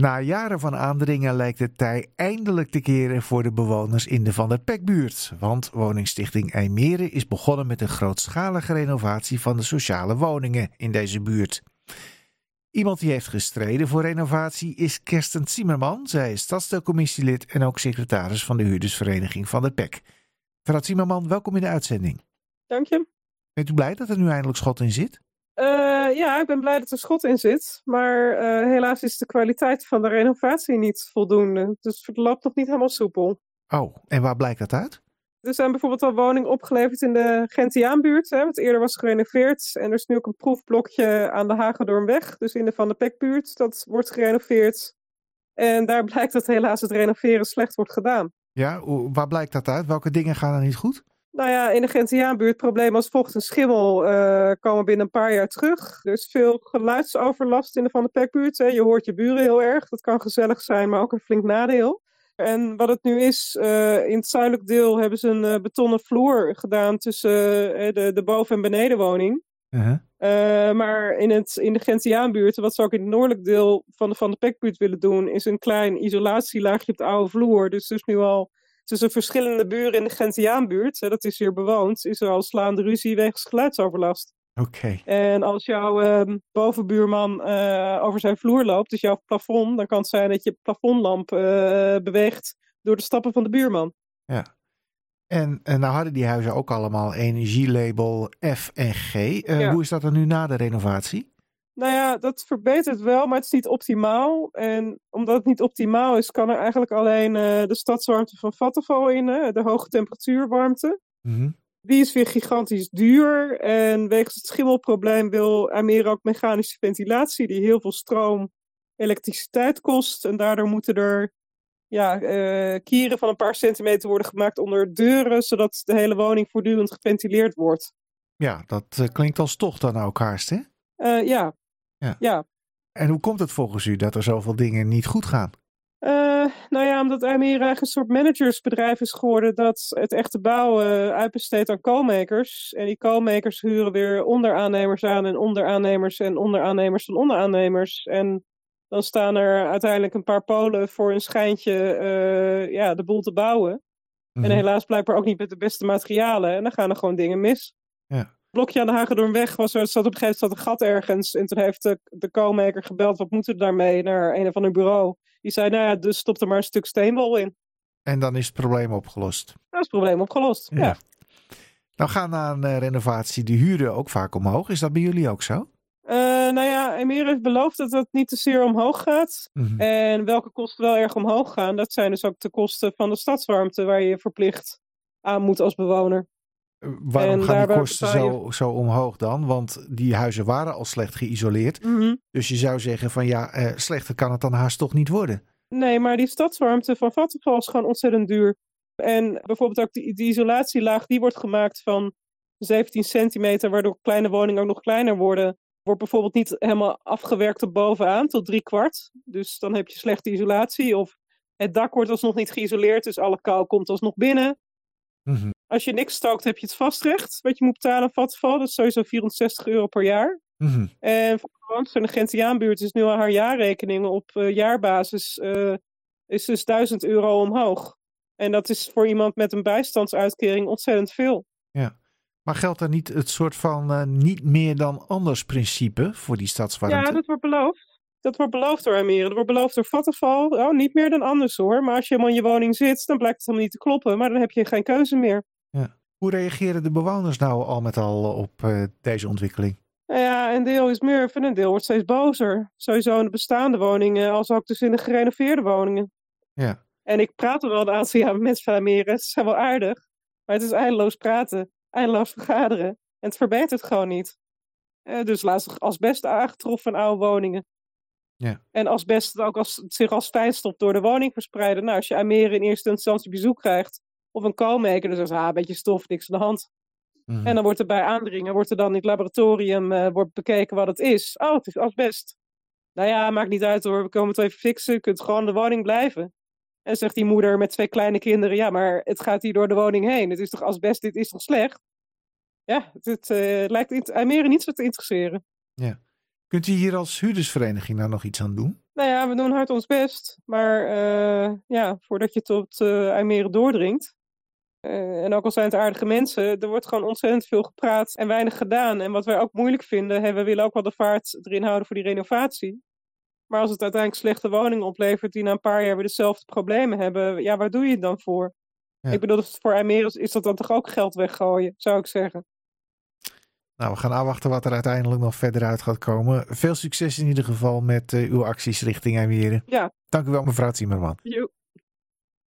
Na jaren van aandringen lijkt het tij eindelijk te keren voor de bewoners in de Van der Pekbuurt. Want woningstichting IJmeren is begonnen met een grootschalige renovatie van de sociale woningen in deze buurt. Iemand die heeft gestreden voor renovatie is Kersten Zimmerman. Zij is stadsdeelcommissielid en ook secretaris van de huurdersvereniging Van der Pek. Mevrouw Zimmerman, welkom in de uitzending. Dank je. Bent u blij dat er nu eindelijk schot in zit? Uh, ja, ik ben blij dat er schot in zit. Maar uh, helaas is de kwaliteit van de renovatie niet voldoende. Dus het loopt nog niet helemaal soepel. Oh, en waar blijkt dat uit? Er zijn bijvoorbeeld al woningen opgeleverd in de Gentiaanbuurt, hè, wat eerder was gerenoveerd. En er is nu ook een proefblokje aan de Hagedornweg, dus in de Van de Pekbuurt. Dat wordt gerenoveerd. En daar blijkt dat helaas het renoveren slecht wordt gedaan. Ja, waar blijkt dat uit? Welke dingen gaan er niet goed? Nou ja, in de Gentiaanbuurt problemen als vocht en schimmel uh, komen binnen een paar jaar terug. Er is veel geluidsoverlast in de Van de Pekbuurt. Hè. Je hoort je buren heel erg. Dat kan gezellig zijn, maar ook een flink nadeel. En wat het nu is, uh, in het zuidelijk deel hebben ze een uh, betonnen vloer gedaan tussen de, de boven- en benedenwoning. -huh. maar in, het, in de Gentiaanbuurt, wat ze ook in het noordelijk deel van de Van de Pekbuurt willen doen, is een klein isolatielaagje op de oude vloer. Dus is nu al tussen verschillende buren in de Gentiaanbuurt, hè, dat is hier bewoond, is er al slaande ruzie wegens geluidsoverlast. Oké. Okay. En als jouw uh, bovenbuurman uh, over zijn vloer loopt, dus jouw plafond, dan kan het zijn dat je plafondlamp uh, beweegt door de stappen van de buurman. Ja. En, en nou hadden die huizen ook allemaal energielabel F en G. Ja. Hoe is dat er nu na de renovatie? Nou ja, dat verbetert wel, maar het is niet optimaal. En omdat het niet optimaal is, kan er eigenlijk alleen uh, de stadswarmte van Vattenfall in, de hoge temperatuurwarmte. Mm -hmm. Die is weer gigantisch duur. En wegens het schimmelprobleem wil Almere ook mechanische ventilatie, die heel veel stroom, elektriciteit kost. En daardoor moeten er ja, uh, kieren van een paar centimeter worden gemaakt onder deuren, zodat de hele woning voortdurend geventileerd wordt. Ja, dat uh, klinkt als toch dan ook haast, hè? Ja. Ja. ja. En hoe komt het volgens u dat er zoveel dingen niet goed gaan? Uh, nou ja, omdat Almere eigenlijk een soort managersbedrijf is geworden dat het echte bouwen uitbesteedt aan co-makers. En die co-makers huren weer onderaannemers aan en onderaannemers en onderaannemers van onderaannemers. En dan staan er uiteindelijk een paar polen voor een schijntje uh, ja, de boel te bouwen. Mm Mhm. -hmm. En helaas blijkbaar ook niet met de beste materialen. En dan gaan er gewoon dingen mis. Ja. Blokje aan de Hagedornweg was er, zat op een gegeven moment een gat ergens. En toen heeft de, de co-maker gebeld, wat moeten we daarmee, naar een of ander bureau. Die zei, nou ja, dus stop er maar een stuk steenwol in. En dan is het probleem opgelost. Dat is het probleem opgelost, ja. ja. Nou gaan na een uh, renovatie de huren ook vaak omhoog. Is dat bij jullie ook zo? Uh, nou ja, Emir heeft beloofd dat het niet te zeer omhoog gaat. Mm -hmm. En welke kosten wel erg omhoog gaan, dat zijn dus ook de kosten van de stadswarmte, waar je verplicht aan moet als bewoner. Waarom en gaan die kosten zo, zo omhoog dan? Want die huizen waren al slecht geïsoleerd. Mm -hmm. Dus je zou zeggen van ja, uh, slechter kan het dan haast toch niet worden. Nee, maar die stadswarmte van Vattenfall is gewoon ontzettend duur. En bijvoorbeeld ook die, die isolatielaag, die wordt gemaakt van 17 centimeter, waardoor kleine woningen ook nog kleiner worden. Wordt bijvoorbeeld niet helemaal afgewerkt tot bovenaan, tot drie kwart. Dus dan heb je slechte isolatie. Of het dak wordt alsnog niet geïsoleerd, dus alle kou komt alsnog binnen. Mm -hmm. Als je niks stookt, heb je het vastrecht. Wat je moet betalen aan Vattenfall. Dat is sowieso 460 euro per jaar. Mm -hmm. En voor de in de Gentiaanbuurt is nu al haar jaarrekening op uh, jaarbasis uh, is dus 1000 euro omhoog. En dat is voor iemand met een bijstandsuitkering ontzettend veel. Ja. Maar geldt er niet het soort van uh, niet meer dan anders principe voor die stadswarmte? Ja, dat wordt beloofd. Dat wordt beloofd door Almere. Dat wordt beloofd door Vattenfall. Oh, niet meer dan anders hoor. Maar als je helemaal in je woning zit, dan blijkt het helemaal niet te kloppen. Maar dan heb je geen keuze meer. Hoe reageren de bewoners nou al met al op uh, deze ontwikkeling? Nou ja, een deel is murf en een deel wordt steeds bozer. Sowieso in de bestaande woningen, als ook dus in de gerenoveerde woningen. Ja. En ik praat er wel een aantal jaar met mensen van Almere. Ze zijn wel aardig, maar het is eindeloos praten, eindeloos vergaderen. En het verbetert gewoon niet. Uh, dus laatst asbest aangetroffen in oude woningen. Ja. En asbest ook als, zich als fijnstof door de woning verspreiden. Nou, als je Almere in eerste instantie bezoek krijgt, of een dan zegt ze, ah, een beetje stof, niks aan de hand. Mm -hmm. En dan wordt er bij aandringen, wordt er dan in het laboratorium uh, wordt bekeken wat het is. Oh, het is asbest. Nou ja, maakt niet uit hoor, we komen het even fixen, je kunt gewoon de woning blijven. En zegt die moeder met twee kleine kinderen, ja, maar het gaat hier door de woning heen. Het is toch asbest, dit is toch slecht? Ja, het, uh, lijkt Almere niet zo te interesseren. Ja. Kunt u hier als huurdersvereniging nou nog iets aan doen? Nou ja, we doen hard ons best. Maar uh, ja, voordat je tot uh, IJmeren doordringt. Uh, en ook al zijn het aardige mensen, er wordt gewoon ontzettend veel gepraat en weinig gedaan. En wat wij ook moeilijk vinden, hè, we willen ook wel de vaart erin houden voor die renovatie. Maar als het uiteindelijk slechte woningen oplevert die na een paar jaar weer dezelfde problemen hebben, ja, waar doe je het dan voor? Ja. Ik bedoel, voor IJmeren is dat dan toch ook geld weggooien, zou ik zeggen. Nou, we gaan afwachten wat er uiteindelijk nog verder uit gaat komen. Veel succes in ieder geval met uh, uw acties richting IJmeren. Ja. Dank u wel, mevrouw Zimmerman. Jo.